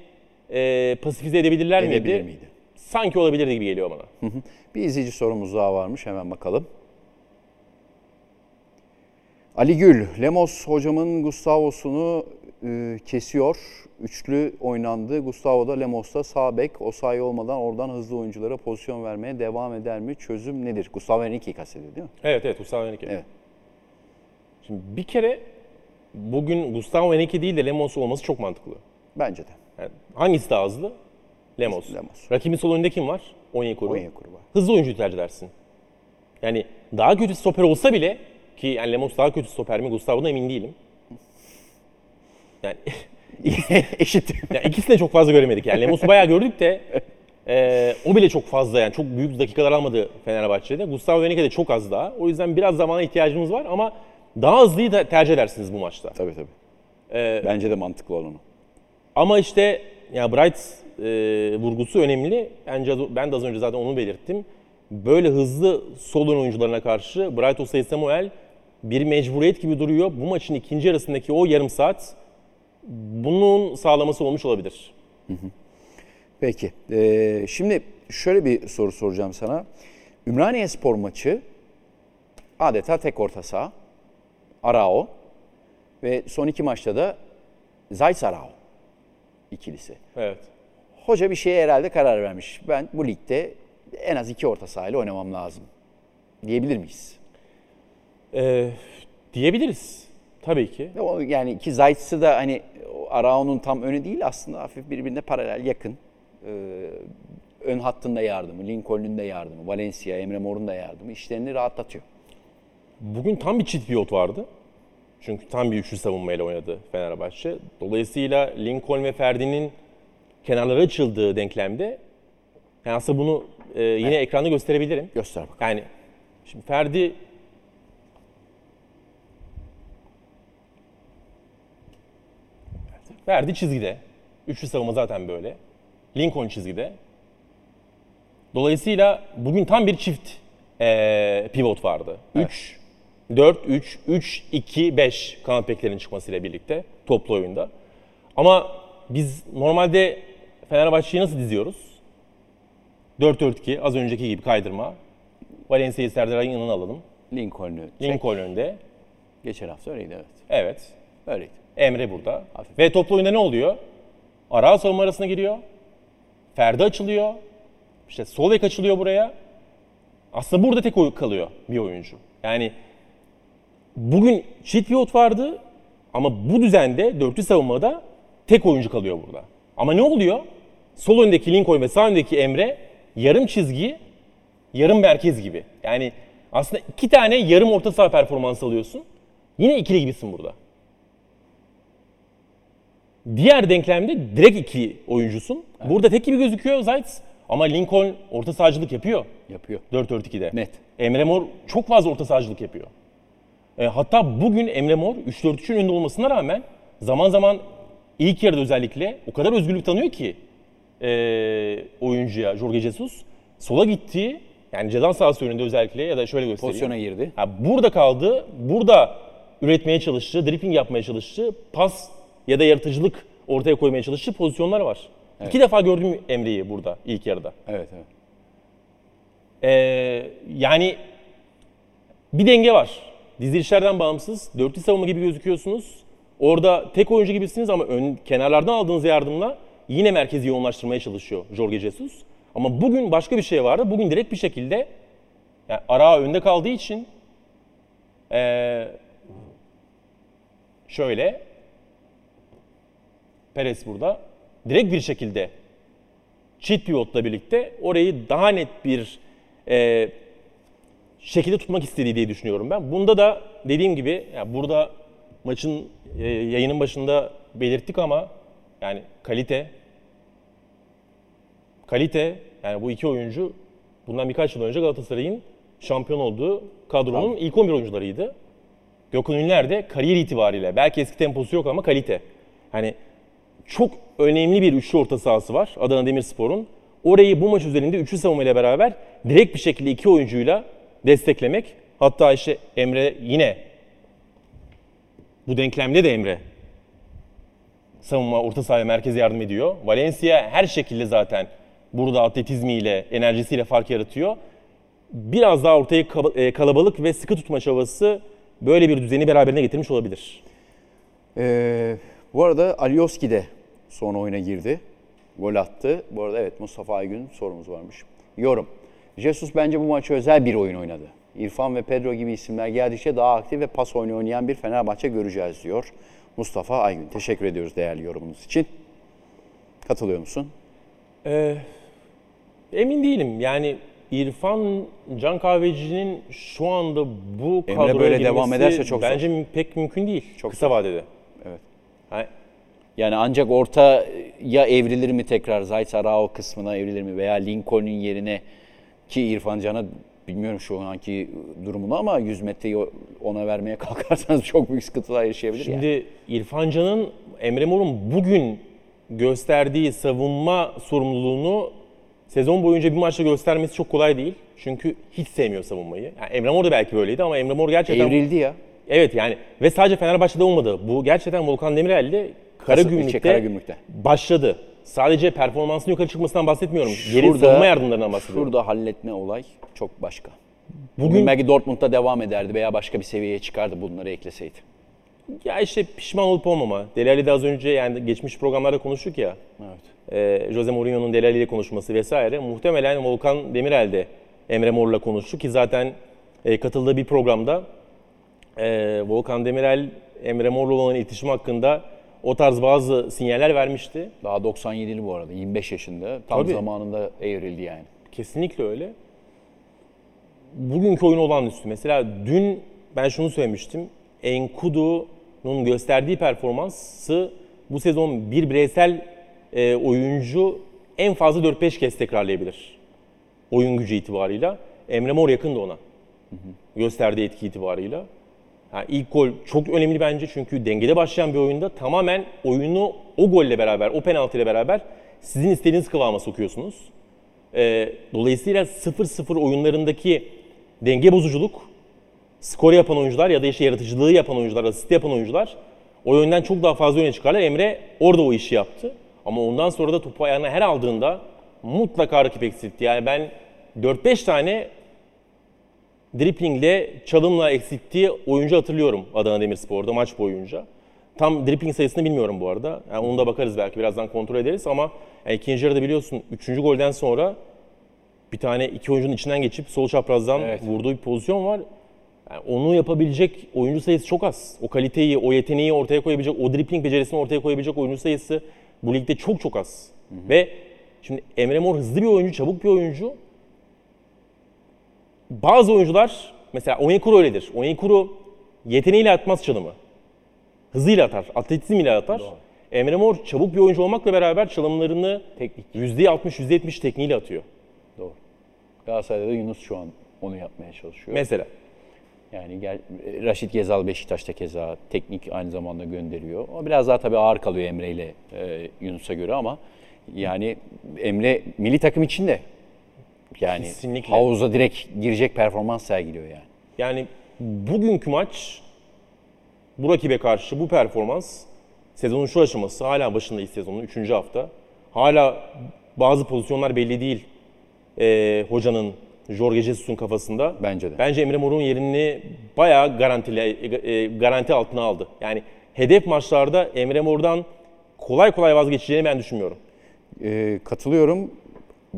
e, pasifize edebilirler Edebilir miydi? miydi? Sanki olabilirdi gibi geliyor bana. Bir izleyici sorumuz daha varmış. Hemen bakalım. Ali Gül, Lemos hocamın Gustavo'sunu e, kesiyor. Üçlü oynandı. Gustavo da Lemos'ta sağ bek. O sayı olmadan oradan hızlı oyunculara pozisyon vermeye devam eder mi? Çözüm nedir? Gustavo Henrique'yi kastediyor değil mi? Evet evet Gustavo Henrique. Evet. Şimdi bir kere bugün Gustavo Henrique değil de Lemos olması çok mantıklı. Bence de. Yani hangisi daha hızlı? Lemos. Lemos. Rakibin sol önünde kim var? Onyekuru. Onyekuru var. Hızlı oyuncuyu tercih edersin. Yani daha kötü stoper olsa bile ki yani Lemos daha kötü stoper mi Gustavo'dan emin değilim. Yani, [LAUGHS] Eşit. yani ikisini de çok fazla göremedik. Yani Lemos'u bayağı gördük de e, o bile çok fazla yani çok büyük dakikalar almadı Fenerbahçe'de. Gustavo Henrique de çok az daha. O yüzden biraz zamana ihtiyacımız var ama daha hızlıyı da tercih edersiniz bu maçta. tabii tabii. Ee, Bence de mantıklı olan o. Ama işte ya Bright e, vurgusu önemli. Bence ben de az önce zaten onu belirttim. Böyle hızlı sol ön oyuncularına karşı Bright Osay Samuel bir mecburiyet gibi duruyor. Bu maçın ikinci yarısındaki o yarım saat bunun sağlaması olmuş olabilir. Peki. Ee, şimdi şöyle bir soru soracağım sana. Ümraniye Spor maçı adeta tek orta saha. Arao. Ve son iki maçta da Zayt Arao ikilisi. Evet. Hoca bir şeye herhalde karar vermiş. Ben bu ligde en az iki orta sahayla oynamam lazım. Diyebilir miyiz? Ee, diyebiliriz. Tabii ki. O- Yani ki Zayt'sı da hani Arao'nun tam önü değil aslında hafif birbirine paralel yakın. Ee, ön hattında yardımı, Lincoln'un da yardımı, Valencia, Emre Mor'un da yardımı işlerini rahatlatıyor. Bugün tam bir çift pivot vardı. Çünkü tam bir üçlü savunmayla oynadı Fenerbahçe. Dolayısıyla Lincoln ve Ferdi'nin kenarlara açıldığı denklemde yani aslında bunu e, yine ekranda gösterebilirim. Göster bakalım. Yani şimdi Ferdi Ferdi çizgide. Üçlü savunma zaten böyle. Lincoln çizgide. Dolayısıyla bugün tam bir çift eee, pivot vardı. 3 4 3 3 2 5 kanat beklerin çıkmasıyla birlikte toplu oyunda. Ama biz normalde Fenerbahçe'yi nasıl diziyoruz? 4-4-2 az önceki gibi kaydırma. Valencia'yı Serdar Ay'ın yanına alalım. Lincoln'u çek. Lincoln önde. Geçen hafta öyleydi evet. Evet. Öyleydi. Emre burada. Hafif. Ve toplu oyunda ne oluyor? Ara savunma arasına giriyor. Ferdi açılıyor. İşte sol bek açılıyor buraya. Aslında burada tek kalıyor bir oyuncu. Yani bugün çift pivot vardı ama bu düzende dörtlü savunmada tek oyuncu kalıyor burada. Ama ne oluyor? Sol öndeki Lincoln ve sağ öndeki Emre yarım çizgi, yarım merkez gibi. Yani aslında iki tane yarım orta saha performansı alıyorsun. Yine ikili gibisin burada. Diğer denklemde direkt iki oyuncusun. Burada tek gibi gözüküyor Zayt ama Lincoln orta sahacılık yapıyor. Yapıyor. 4-4-2'de. Net. Emre Mor çok fazla orta sahacılık yapıyor. E, hatta bugün Emre Mor 3-4-3'ün önünde olmasına rağmen zaman zaman ilk yarıda özellikle o kadar özgürlük tanıyor ki e, oyuncuya Jorge Jesus. Sola gittiği yani ceza sahası önünde özellikle ya da şöyle göstereyim. Pozisyona girdi. Ha, burada kaldı. Burada üretmeye çalıştı, dribbling yapmaya çalıştı. Pas ya da yaratıcılık ortaya koymaya çalıştı. Pozisyonlar var. İki defa gördüm Emre'yi burada ilk yarıda. Evet evet. Ee, yani bir denge var. Dizilişlerden bağımsız. Dörtlü savunma gibi gözüküyorsunuz. Orada tek oyuncu gibisiniz ama ön, kenarlardan aldığınız yardımla yine merkezi yoğunlaştırmaya çalışıyor Jorge Jesus. Ama bugün başka bir şey vardı. Bugün direkt bir şekilde yani Ara önde kaldığı için ee, şöyle Perez burada direkt bir şekilde çift pivotla birlikte orayı daha net bir e, şekilde tutmak istediği diye düşünüyorum ben. Bunda da dediğim gibi yani burada maçın e, yayının başında belirttik ama yani kalite kalite yani bu iki oyuncu bundan birkaç yıl önce Galatasaray'ın şampiyon olduğu kadronun ilk 11 oyuncularıydı. Gökhan Ünler de kariyer itibariyle belki eski temposu yok ama kalite. Hani çok önemli bir üçlü orta sahası var Adana Demirspor'un. Orayı bu maç üzerinde üçlü savunmayla beraber direkt bir şekilde iki oyuncuyla desteklemek. Hatta işte Emre yine bu denklemde de Emre savunma, orta sahaya merkeze yardım ediyor. Valencia her şekilde zaten burada atletizmiyle, enerjisiyle fark yaratıyor. Biraz daha ortaya kaba- e, kalabalık ve sıkı tutma çabası böyle bir düzeni beraberine getirmiş olabilir. Ee, bu arada Alioski de son oyuna girdi. Gol attı. Bu arada evet Mustafa Aygün sorumuz varmış. Yorum. Jesus bence bu maçı özel bir oyun oynadı. İrfan ve Pedro gibi isimler geldikçe daha aktif ve pas oyunu oynayan bir Fenerbahçe göreceğiz diyor. Mustafa Aygün. Teşekkür ediyoruz değerli yorumunuz için. Katılıyor musun? Ee, emin değilim. Yani İrfan Can Kahveci'nin şu anda bu Emre kadroya böyle girmesi devam ederse çok bence pek mümkün değil Çok kısa zor. vadede. Evet. Yani Yani ancak orta ya evrilir mi tekrar Zayt Arao kısmına evrilir mi veya Lincoln'un yerine ki İrfan Can'a bilmiyorum şu anki durumunu ama 100 metreyi ona vermeye [LAUGHS] kalkarsanız çok büyük sıkıntılar yaşayabilir yani. Şimdi İrfan Can'ın Emre Mor'un bugün gösterdiği savunma sorumluluğunu sezon boyunca bir maçta göstermesi çok kolay değil. Çünkü hiç sevmiyor savunmayı. Yani Emre Mor da belki böyleydi ama Emre Mor gerçekten Evrildi ya. Evet yani ve sadece Fenerbahçe'de olmadı. Bu gerçekten Volkan Demirel'de Karagümrük'te, şey, Karagümrük'te. başladı. Sadece performansının yukarı çıkmasından bahsetmiyorum. Geri Şurada- savunma yardımlarından bahsediyorum. Şurada halletme olay çok başka. Bugün Bugün belki Dortmund'da devam ederdi veya başka bir seviyeye çıkardı bunları ekleseydi. ya işte pişman olup olmama. Delali de az önce yani geçmiş programlarda konuştuk ya. Evet. e, Jose Mourinho'nun Delali ile konuşması vesaire. Muhtemelen Volkan Demirel de Emre Mor'la konuştu ki zaten e, katıldığı bir programda e, Volkan Demirel Emre Mor'la olan iletişim hakkında o tarz bazı sinyaller vermişti. Daha 97'li bu arada 25 yaşında tam Tabii. zamanında evrildi yani. Kesinlikle öyle. Bugünkü oyun olağanüstü. Mesela dün ben şunu söylemiştim. Enkudu'nun gösterdiği performansı bu sezon bir bireysel e, oyuncu en fazla 4-5 kez tekrarlayabilir. Oyun gücü itibarıyla. Emre Mor yakın da ona. Gösterdiği etki itibarıyla. Ha, ilk gol çok önemli bence çünkü dengede başlayan bir oyunda tamamen oyunu o golle beraber, o penaltıyla beraber sizin istediğiniz kıvama sokuyorsunuz. Ee, dolayısıyla 0-0 oyunlarındaki denge bozuculuk, skor yapan oyuncular ya da işte yaratıcılığı yapan oyuncular, asist yapan oyuncular o yönden çok daha fazla öne çıkarlar. Emre orada o işi yaptı. Ama ondan sonra da topu ayağına her aldığında mutlaka rakip eksiltti. Yani ben 4-5 tane driplingle, çalımla eksilttiği oyuncu hatırlıyorum Adana Demirspor'da maç boyunca. Tam dripling sayısını bilmiyorum bu arada. Yani onu da bakarız belki birazdan kontrol ederiz ama yani ikinci yarıda biliyorsun 3. golden sonra bir tane iki oyuncunun içinden geçip sol çaprazdan Evet. vurduğu bir pozisyon var. Yani onu yapabilecek oyuncu sayısı çok az. O kaliteyi, o yeteneği ortaya koyabilecek, o dripling becerisini ortaya koyabilecek oyuncu sayısı bu ligde çok çok az. Ve şimdi Emre Mor hızlı bir oyuncu, çabuk bir oyuncu. Bazı oyuncular, mesela Onyekuru öyledir. Onyekuru yeteneğiyle atmaz çalımı. Hızıyla atar, atletizmiyle atar. Emre Mor çabuk bir oyuncu olmakla beraber çalımlarını Teknik. %60, %70 tekniğiyle atıyor. Doğru. Galatasaray'da da Yunus şu an onu yapmaya çalışıyor. Mesela. Yani gel, Raşit Gezal Beşiktaş'ta keza teknik aynı zamanda gönderiyor. O biraz daha tabii ağır kalıyor Emre ile e, Yunus'a göre ama yani Emre milli takım için de yani Kesinlikle. havuza direkt girecek performans sergiliyor yani. Yani bugünkü maç bu rakibe karşı bu performans sezonun şu aşaması hala başındayız sezonun 3. hafta. Hala bazı pozisyonlar belli değil ee, hocanın Jorge Jesus'un kafasında. Bence de. Bence Emre Mor'un yerini bayağı garantili, e, garanti altına aldı. Yani hedef maçlarda Emre Mor'dan kolay kolay vazgeçeceğini ben düşünmüyorum. E, katılıyorum.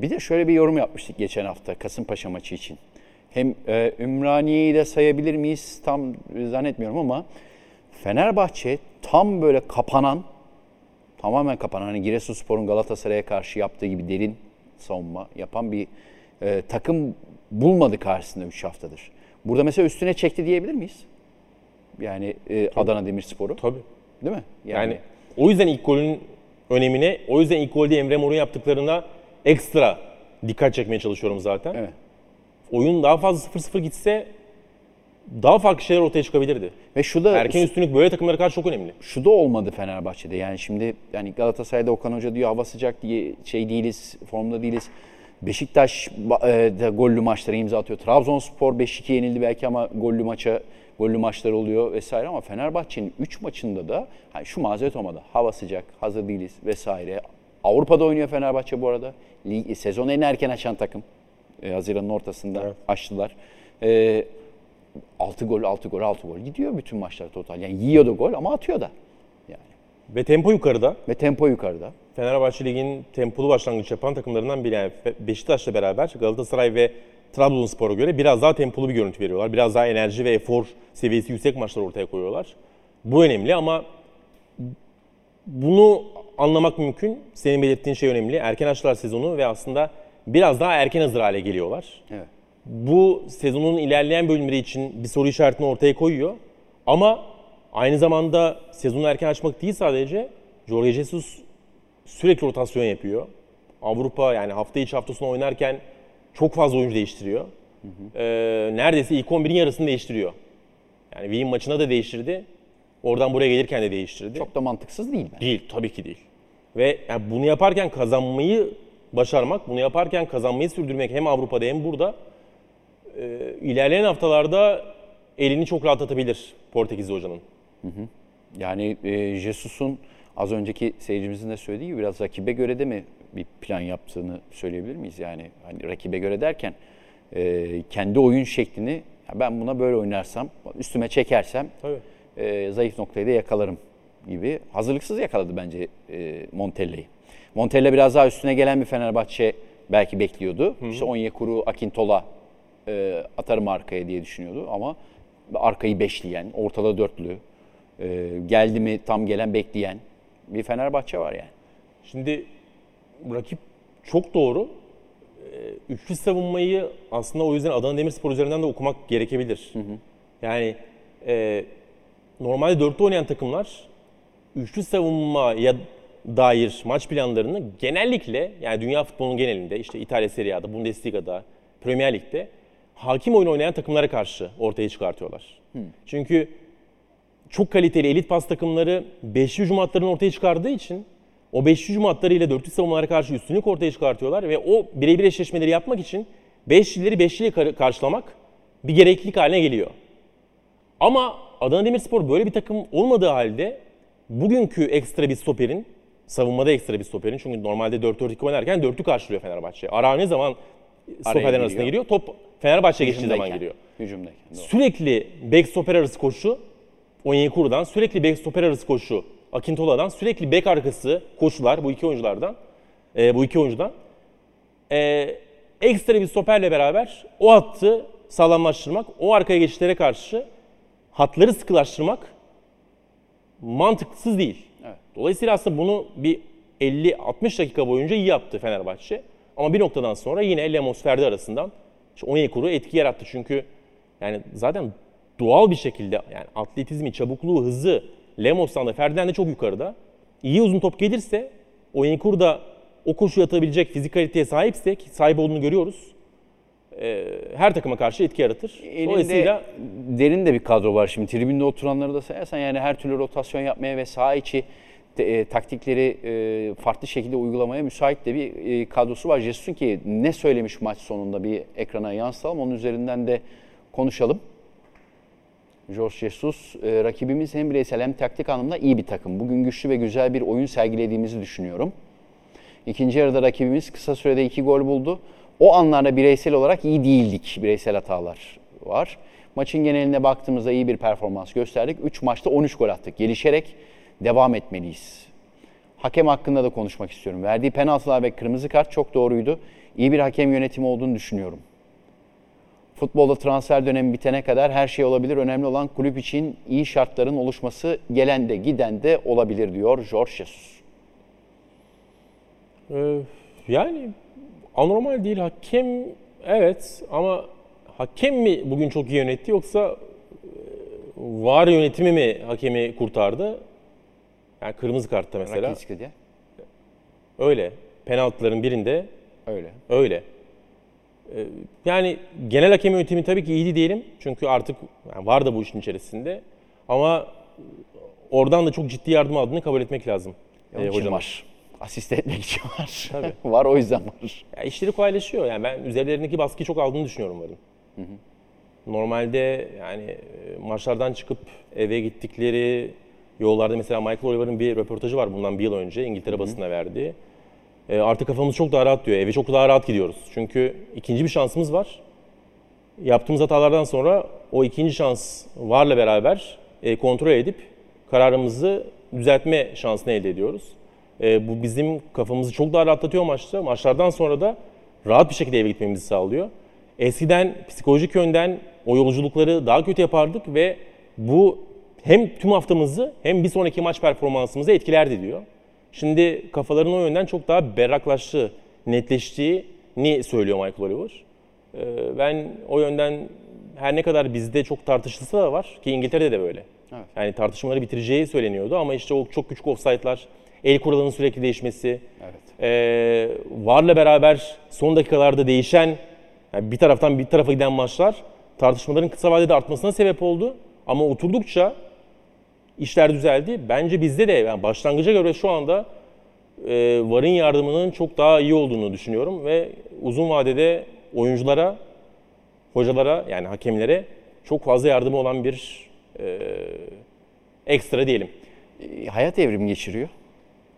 Bir de şöyle bir yorum yapmıştık geçen hafta Kasımpaşa maçı için. Hem e, Ümraniye'yi de sayabilir miyiz tam zannetmiyorum ama Fenerbahçe tam böyle kapanan, tamamen kapanan, hani Giresunspor'un Galatasaray'a karşı yaptığı gibi derin savunma yapan bir e, takım bulmadı karşısında 3 haftadır. Burada mesela üstüne çekti diyebilir miyiz? Yani e, Adana Demirspor'u. Tabii. Değil mi? Yani, o yüzden ilk golün önemine, o yüzden ilk golde Emre Mor'un yaptıklarına ekstra dikkat çekmeye çalışıyorum zaten. Evet. Oyun daha fazla 0-0 gitse daha farklı şeyler ortaya çıkabilirdi. Ve şu da Erken üstünlük böyle takımlara karşı çok önemli. şu da olmadı Fenerbahçe'de. Yani şimdi yani Galatasaray'da Okan Hoca diyor hava sıcak diye şey değiliz, formda değiliz. Beşiktaş e, da gollü maçları imza atıyor. Trabzonspor 5-2 yenildi belki ama gollü maça gollü maçlar oluyor vesaire ama Fenerbahçe'nin 3 maçında da hani şu mazeret olmadı. Hava sıcak, hazır değiliz vesaire. Avrupa'da oynuyor Fenerbahçe bu arada. Lig, sezonu en erken açan takım. E, Haziran'ın ortasında Evet. açtılar. E, 6 gol, 6 gol, 6 gol gidiyor bütün maçlar total. Yani yiyordu gol ama atıyor da. Yani. Ve tempo yukarıda. Ve tempo yukarıda. Fenerbahçe Lig'in tempolu başlangıç yapan takımlarından biri. Yani Beşiktaş'la beraber Galatasaray ve Trabzonspor'a göre biraz daha tempolu bir görüntü veriyorlar. Biraz daha enerji ve efor seviyesi yüksek maçlar ortaya koyuyorlar. Bu önemli ama bunu anlamak mümkün. Senin belirttiğin şey önemli. Erken açtılar sezonu ve aslında biraz daha erken hazır hale geliyorlar. Evet. Bu sezonun ilerleyen bölümleri için bir soru işaretini ortaya koyuyor. Ama aynı zamanda sezonu erken açmak değil sadece Jorge Jesus sürekli rotasyon yapıyor. Avrupa yani hafta içi hafta sonu oynarken çok fazla oyuncu değiştiriyor. Ee, neredeyse ilk 11'in yarısını değiştiriyor. Yani Wien maçına da değiştirdi. Oradan buraya gelirken de değiştirdi. Çok da mantıksız değil bence. Değil, tabii ki değil. Ve yani bunu yaparken kazanmayı başarmak, bunu yaparken kazanmayı sürdürmek hem Avrupa'da hem burada e, ilerleyen haftalarda elini çok rahatlatabilir Portekizli hocanın. Yani e, Jesus'un az önceki seyircimizin de söylediği gibi biraz rakibe göre de mi bir plan yaptığını söyleyebilir miyiz? Yani hani rakibe göre derken e, kendi oyun şeklini "Ya ben buna böyle oynarsam, üstüme çekersem Tabii. E, zayıf noktayı da yakalarım gibi. Hazırlıksız yakaladı bence e, Montella'yı. Montella biraz daha üstüne gelen bir Fenerbahçe belki bekliyordu. İşte Onyekuru, Akintola e, atarım arkaya diye düşünüyordu ama arkayı beşleyen, ortada dörtlü, e, geldi mi tam gelen bekleyen bir Fenerbahçe var yani. Şimdi rakip çok doğru. Ee, Üçlü savunmayı aslında o yüzden Adana Demirspor üzerinden de okumak gerekebilir. Yani e, normalde dörtte oynayan takımlar üçlü savunmaya dair maç planlarını genellikle yani dünya futbolunun genelinde işte İtalya Serie A'da, Bundesliga'da, Premier Lig'de hakim oyun oynayan takımlara karşı ortaya çıkartıyorlar. Çünkü çok kaliteli elit pas takımları beşli hücum hatlarını ortaya çıkardığı için o beşli hücum hatlarıyla dörtlü savunmalara karşı üstünlük ortaya çıkartıyorlar ve o birebir eşleşmeleri yapmak için beşlileri beşliyle kar- karşılamak bir gereklilik haline geliyor. Ama Adana Demirspor böyle bir takım olmadığı halde bugünkü ekstra bir stoperin, savunmada ekstra bir stoperin çünkü normalde 4-4-2 oynarken dörtlü karşılıyor Fenerbahçe. Ara ne zaman stoperlerin arasına giriyor. Top Fenerbahçe geçtiği zaman giriyor Hücumdayken. doğru. sürekli bek stoper arası koşu Onyekuru'dan, sürekli bek stoper arası koşu Akintola'dan, sürekli bek arkası koşular bu iki oyunculardan, e, bu iki oyuncudan. E, ekstra bir stoperle beraber o hattı sağlamlaştırmak, o arkaya geçişlere karşı hatları sıkılaştırmak mantıksız değil. Evet. Dolayısıyla aslında bunu bir 50-60 dakika boyunca iyi yaptı Fenerbahçe. Ama bir noktadan sonra yine Lemos Ferdi arasından işte Onyekuru etki yarattı. Çünkü yani zaten doğal bir şekilde yani atletizmi, çabukluğu, hızı Lemos'tan da Ferdi'den de çok yukarıda. İyi uzun top gelirse Onyekuru da o koşuyu atabilecek fizik kaliteye sahipse ki sahip olduğunu görüyoruz. E, her takıma karşı etki yaratır. Elinde Dolayısıyla derin de bir kadro var şimdi. Tribünde oturanları da sayarsan yani her türlü rotasyon yapmaya ve saha içi te- e, taktikleri e, farklı şekilde uygulamaya müsait de bir e, kadrosu var. Jesus'un ki ne söylemiş maç sonunda bir ekrana yansıtalım. Onun üzerinden de konuşalım. Jorge Jesus, e, rakibimiz hem bireysel hem taktik anlamda iyi bir takım. Bugün güçlü ve güzel bir oyun sergilediğimizi düşünüyorum. İkinci yarıda rakibimiz kısa sürede iki gol buldu. O anlarda bireysel olarak iyi değildik. Bireysel hatalar var. Maçın geneline baktığımızda iyi bir performans gösterdik. 3 maçta 13 gol attık. Gelişerek devam etmeliyiz. Hakem hakkında da konuşmak istiyorum. Verdiği penaltılar ve kırmızı kart çok doğruydu. İyi bir hakem yönetimi olduğunu düşünüyorum. Futbolda transfer dönemi bitene kadar her şey olabilir. Önemli olan kulüp için iyi şartların oluşması gelen de giden de olabilir diyor Jorge Jesus. Ee, yani anormal değil. Hakem evet ama hakem mi bugün çok iyi yönetti yoksa e, var yönetimi mi hakemi kurtardı? Yani kırmızı kartta mesela Rakitic diye. öyle. Penaltıların birinde Öyle. öyle. Ee, Yani genel hakem yönetimi tabii ki iyiydi diyelim. Çünkü artık yani var da bu işin içerisinde. Ama oradan da çok ciddi yardım aldığını kabul etmek lazım. Onun e, hocanın. var. Asist etmek için var. Tabii. [LAUGHS] var o yüzden var. Ya işleri kolaylaşıyor. Yani ben üzerlerindeki baskıyı çok aldığını düşünüyorum varın. Normalde yani e, maçlardan çıkıp eve gittikleri yollarda mesela Michael Oliver'ın bir röportajı var bundan bir yıl önce İngiltere basına verdiği. E, artık kafamız çok daha rahat diyor. Eve çok daha rahat gidiyoruz. Çünkü ikinci bir şansımız var. Yaptığımız hatalardan sonra o ikinci şans varla beraber e, kontrol edip kararımızı düzeltme şansını elde ediyoruz. E, bu bizim kafamızı çok daha rahatlatıyor maçta. Maçlardan sonra da rahat bir şekilde eve gitmemizi sağlıyor. Eskiden psikolojik yönden o yolculukları daha kötü yapardık ve bu hem tüm haftamızı hem bir sonraki maç performansımızı etkilerdi diyor. Şimdi kafaların o yönden çok daha berraklaştığı, netleştiğini söylüyor Michael Oliver. Ee, Ben o yönden her ne kadar bizde çok tartışılsa da var ki İngiltere'de de böyle. Evet. Yani tartışmaları bitireceği söyleniyordu ama işte o çok küçük offside'lar, el kuralının sürekli değişmesi, Evet. ee, VAR'la beraber son dakikalarda değişen, yani bir taraftan bir tarafa giden maçlar tartışmaların kısa vadede artmasına sebep oldu. Ama oturdukça işler düzeldi. Bence bizde de yani başlangıca göre şu anda e, VAR'ın yardımının çok daha iyi olduğunu düşünüyorum ve uzun vadede oyunculara, hocalara yani hakemlere çok fazla yardımı olan bir e, ekstra diyelim. E, hayat evrimi geçiriyor.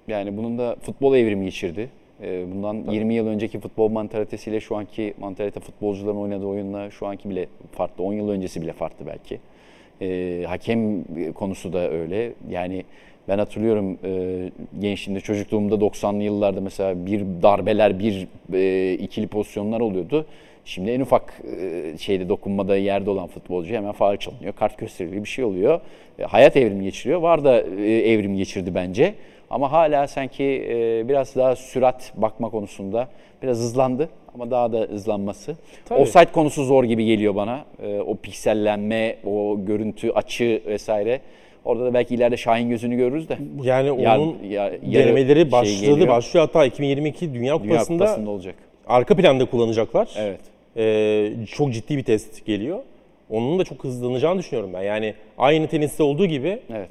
Yani bunun da futbol evrimi geçirdi. E, Bundan 20 yıl önceki futbol mantalitesiyle şu anki mantalite futbolcuların oynadığı oyunla şu anki bile farklı. 10 yıl öncesi bile farklı belki. E, hakem konusu da öyle. Yani ben hatırlıyorum e, gençliğimde, çocukluğumda 90'lı yıllarda mesela bir darbeler, bir e, ikili pozisyonlar oluyordu. Şimdi en ufak e, şeyde dokunmada yerde olan futbolcu hemen faul çalınıyor, kart gösteriliyor, bir şey oluyor. E, hayat evrimi geçiriyor. Var da e, evrim geçirdi bence. Ama hala sanki e, biraz daha sürat bakma konusunda biraz hızlandı ama daha da hızlanması. Tabii. Offside konusu zor gibi geliyor bana. E, o piksellenme, o görüntü, açı vesaire. Orada da belki ileride Şahin gözünü görürüz de. Yani Yar- onun ya- yarı denemeleri şey başladı, geliyor. başlıyor hatta 2022 Dünya Dünya Kupası'nda Kupası'nda olacak. arka planda kullanacaklar. Evet. Ee, çok ciddi bir test geliyor. Onun da çok hızlanacağını düşünüyorum ben. Yani aynı teniste olduğu gibi Evet.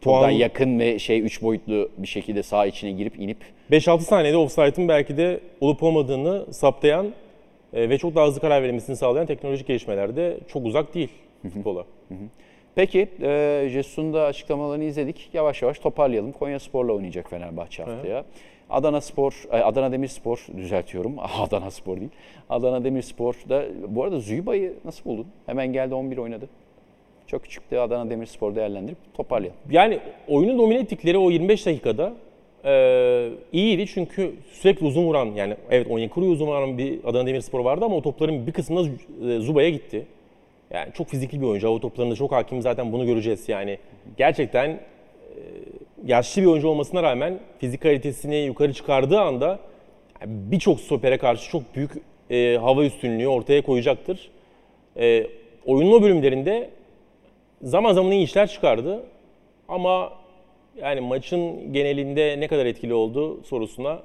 Çok puan daha yakın ve şey üç boyutlu bir şekilde saha içine girip inip 5-6 saniyede offside'ın belki de olup olmadığını saptayan e, ve çok daha hızlı karar verilmesini sağlayan teknolojik gelişmeler de çok uzak değil futbola. Peki, e, Jesus'un da açıklamalarını izledik. Yavaş yavaş toparlayalım. Konya Spor'la oynayacak Fenerbahçe haftaya. Adana Spor, ay, Adana Demirspor düzeltiyorum. [LAUGHS] Adana Spor değil. Adana Demirspor da bu arada Züba'yı nasıl buldun? Hemen geldi 11 oynadı. Çok küçüktü Adana Demirspor değerlendirip toparlayalım. Yani oyunu domine ettikleri o 25 dakikada e, iyiydi çünkü sürekli uzun vuran yani evet Onyekuru uzun vuran bir Adana Demirspor vardı ama o topların bir kısmı da e, Zuba'ya gitti. Yani çok fizikli bir oyuncu. O toplarında çok hakim zaten bunu göreceğiz yani. Gerçekten e, yaşlı bir oyuncu olmasına rağmen fizik kalitesini yukarı çıkardığı anda birçok stopere karşı çok büyük e, hava üstünlüğü ortaya koyacaktır. E, oyunun bölümlerinde zaman zaman iyi işler çıkardı. Ama yani maçın genelinde ne kadar etkili oldu sorusuna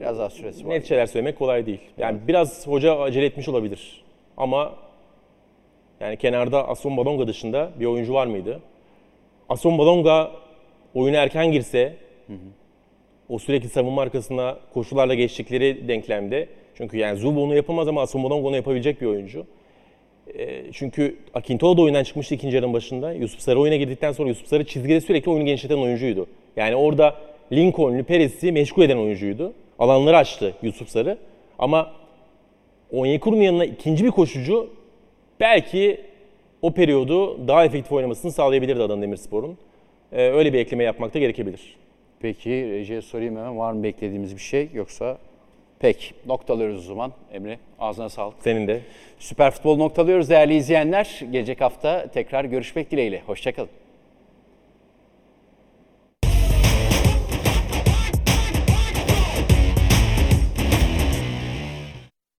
Biraz daha süresi var. net şeyler söylemek kolay değil. Yani biraz hoca acele etmiş olabilir. Ama yani kenarda Aston Balonga dışında bir oyuncu var mıydı? Aston Balonga oyuna erken girse o sürekli savunma arkasına koşularla geçtikleri denklemde çünkü yani Zubo onu yapamaz ama Aston Balonga onu yapabilecek bir oyuncu. E, çünkü Akintola da oyundan çıkmıştı ikinci yarının başında. Yusuf Sarı oyuna girdikten sonra Yusuf Sarı çizgide sürekli oyunu genişleten oyuncuydu. Yani orada Lincoln'lu Perez'i meşgul eden oyuncuydu. Alanları açtı Yusuf Sarı. Ama Onyekuru'nun yanına ikinci bir koşucu belki o periyodu daha efektif oynamasını sağlayabilirdi Adana Demirspor'un. E, öyle bir ekleme yapmak da gerekebilir. Peki Recep'e sorayım hemen var mı beklediğimiz bir şey yoksa pek noktalıyoruz o zaman Emre ağzına sağlık. Senin de Süper Futbol noktalıyoruz değerli izleyenler. Gelecek hafta tekrar görüşmek dileğiyle. Hoşçakalın.